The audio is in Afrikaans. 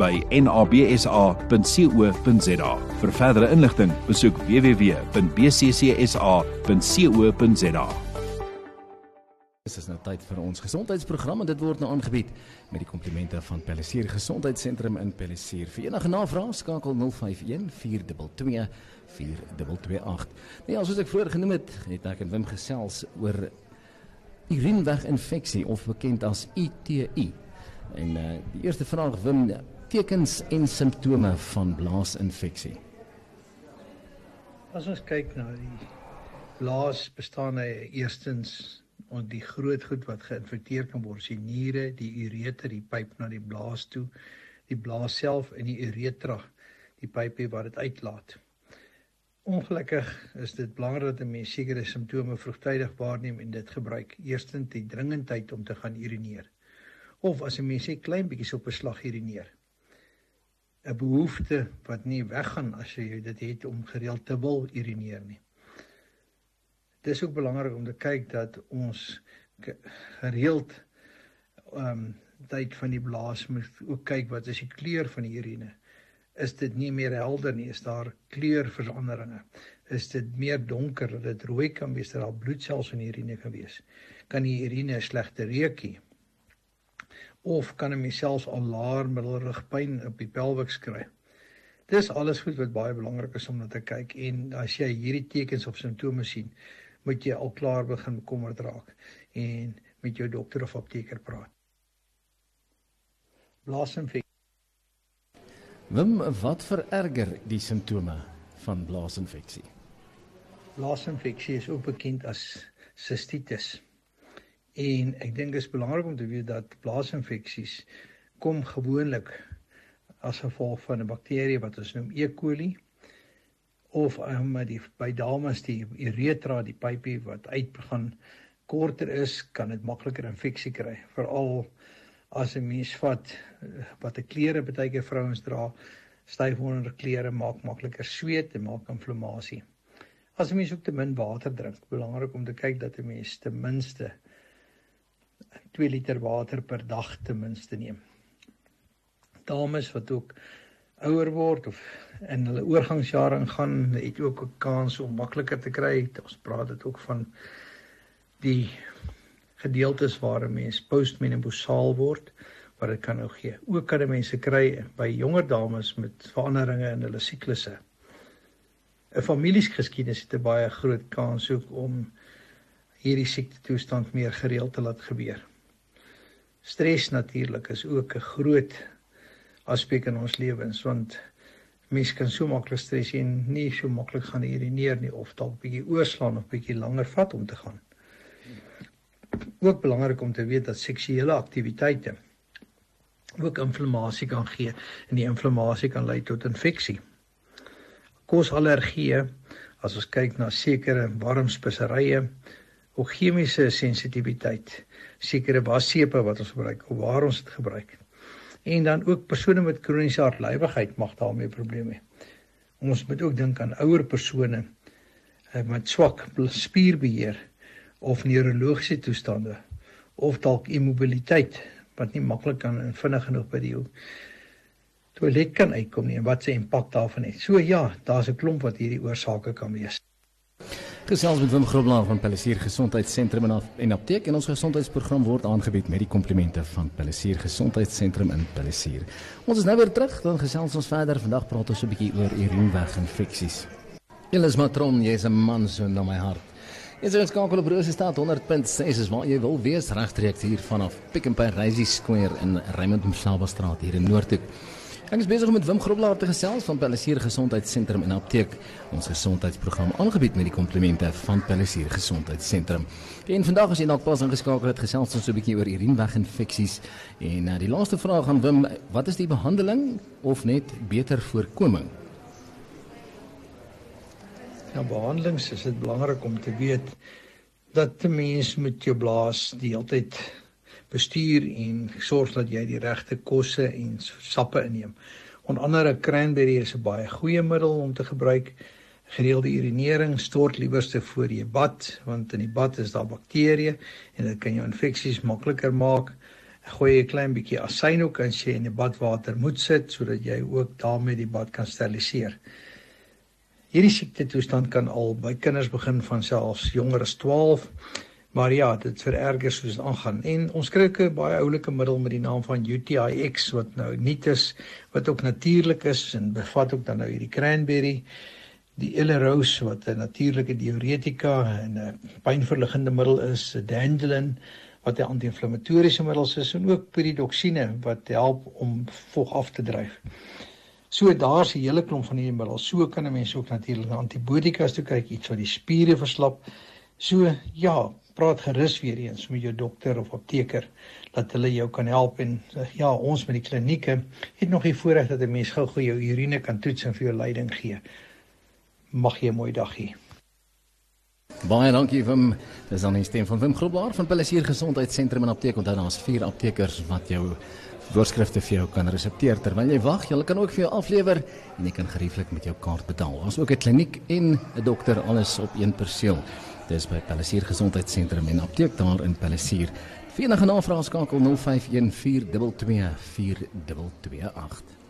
by nabsa.co.za. Vir verdere inligting, besoek www.bccsa.co.za. Dit is nou tyd vir ons gesondheidsprogram en dit word nou aangebied met die komplimente van Pellisier Gesondheidssentrum in Pellisier. Vir enige navrae skakel 051 422 4228. Nee, soos ek vroeër genoem het, het ek en Wim gesels oor urineweginfeksie of bekend as UTI. En uh, die eerste vraag Wim, tekens en simptome van blaasinfeksie. As ons kyk na die blaas bestaan hy eerstens on die groot goed wat geïnfekteer kan word, die niere, die ureter, die pyp na die blaas toe, die blaas self en die uretra, die pypie wat dit uitlaat. Ongelukkig is dit belangrik dat 'n mens sekere simptome vroegtydig waarneem en dit gebruik. Eerstens die dringendheid om te gaan urineer. Of as 'n mens net klein bietjie op 'n slag urineer. 'n Behoefte wat nie weggaan as jy dit het om gereeld te wil urineer nie. Dit is ook belangrik om te kyk dat ons gereeld ehm um, tyd van die blaas moet ook kyk wat is die kleur van die urine is dit nie meer helder nie, is daar kleurveranderinge. Is dit meer donker, dat dit rooi kan wees, dat daar bloedsels in die urine kan wees. Kan die urine slegte reukie? Of kan 'n mens selfs al laer middelrugpyn op die pelviks kry? Dis alles goed wat baie belangrik is om na te kyk en as jy hierdie tekens of simptome sien, moet jy al klaar begin bekommerd raak en met jou dokter of apteker praat. Blaasinfeksie Wim, wat vererger die simptome van blaasinfeksie? Blaasinfeksie is ook bekend as sistitis. En ek dink dit is belangrik om te weet dat blaasinfeksies kom gewoonlik as gevolg van 'n bakterie wat ons noem E. coli of um, die by dames die uretra, die pypie wat uitgaan korter is, kan dit makliker infeksie kry, veral as 'n mens vat eh, wat 'n klere baie keer vrouens dra, styf onder klere maak makliker sweet en maak inflammasie. As 'n mens ook te min water drink, belangrik om te kyk dat 'n mens ten minste 2 liter water per dag ten minste neem. Dames wat ook ouer word of in hulle oorgangsjare ingaan, het ook 'n kans om makliker te kry. Ons praat dit ook van die gedeeltes waar 'n mens postmenopausaal word wat dit kan nou gee. Ook kan mense kry by jonger dames met veranderinge in hulle siklusse. 'n Familiegeskiedenis het 'n baie groot kans ook om hierdie siekte toestand meer gereeld te laat gebeur. Stres natuurlik is ook 'n groot aspek in ons lewens want mense kan so maklik stres en nie so maklik gaan urineer nie of dalk bietjie oorslaan of bietjie langer vat om te gaan ook belangrik om te weet dat seksuele aktiwiteite ook inflammasie kan gee en die inflammasie kan lei tot infeksie. Kosallergie, as ons kyk na sekere warm speserye, of chemiese sensitiwiteit, sekere wassepe wat ons gebruik of waar ons dit gebruik. En dan ook persone met kroniese hartlywigheid mag daarmee probleme hê. Ons moet ook dink aan ouer persone eh, met swak spierbeheer of neurologiese toestande of dalk immobiliteit wat nie maklik kan en vinnig genoeg by die toilet kan uitkom nie en wat se impak daarvan het. So ja, daar's 'n klomp wat hierdie oorsake kan wees. Gesels met Wim Grobler van Pellisier Gesondheidssentrum en, apteek en ons gesondheidsprogram word aangebied met die komplimente van Pellisier Gesondheidssentrum in Pellisier. Ons is nou weer terug, dan gesels ons verder. Vandag praat ons 'n bietjie oor urineweginfeksies. Elis Matron, jy's 'n man so na my hart. Dit is skakel op Rose staat 100.6 is waar jy wil wees regstreeks hier vanaf Pick n Pay Rising Square in Raymond Mhlaba straat hier in Noordhoek. Ek is besig om met Wim Groblaar te gesels van Palisier Gesondheidssentrum en Apteek, ons gesondheidsprogram aangebied met die komplimente van Palisier Gesondheidssentrum. En vandag as jy dalk pas ingeskakel het, gesels ons so 'n bietjie oor urineweginfeksies en uh, die laaste vraag aan Wim, wat is die behandeling of net beter voorkoming? Ja, behandelings is dit belangrik om te weet dat 'n mens met jou blaas die hele tyd bestuur en sorg dat jy die regte kosse en sappe inneem. Onder andere cranberry is 'n baie goeie middel om te gebruik. Gereelde urinering stort liewerste voor jy bad want in die bad is daar bakterieë en dit kan jou infeksies makliker maak. Gooi 'n klein bietjie asyn ook as jy in die badwater moet sit sodat jy ook daarmee die bad kan steriliseer. Hierdie siekte toestand kan al by kinders begin van selfs jonger as 12 Maar ja, dit vererger soos dit aangaan. En ons kry 'n baie oulike middel met die naam van UTIX wat nou nuut is, wat ook natuurlik is en bevat ook dan nou hierdie cranberry, die Ellerose wat 'n natuurlike diuretika en 'n pynverliggende middel is, dandelion wat 'n anti-inflammatoriese middel is en ook pyridoxine wat help om vog af te dryf. So daar's 'n hele klomp van hierdie middels. So kan 'n mens ook natuurlik antibiotikas toe kyk, iets wat die spiere verslap. So ja, praat gerus weer eens met jou dokter of apteker dat hulle jou kan help en ja, ons met die klinieke het nog die voorreg dat 'n mens gou-gou jou urine kan toets en vir jou leiding gee. Mag jy 'n mooi dag hê. Baie dankie vir dis dan die stem van Wim Groblaar van Palisier Gesondheidssentrum en Apteek. Onthou daar's vier aptekers wat jou voorskrifte vir jou kan resepteer terwyl jy wag. Jy kan ook vir jou aflewer en jy kan gerieflik met jou kaart betaal. Ons ook 'n kliniek en 'n dokter alles op een perseel. Dis by Palisier Gesondheidssentrum en apteek daar in Palisier. Vir enige navrae skakel 051 422 4228.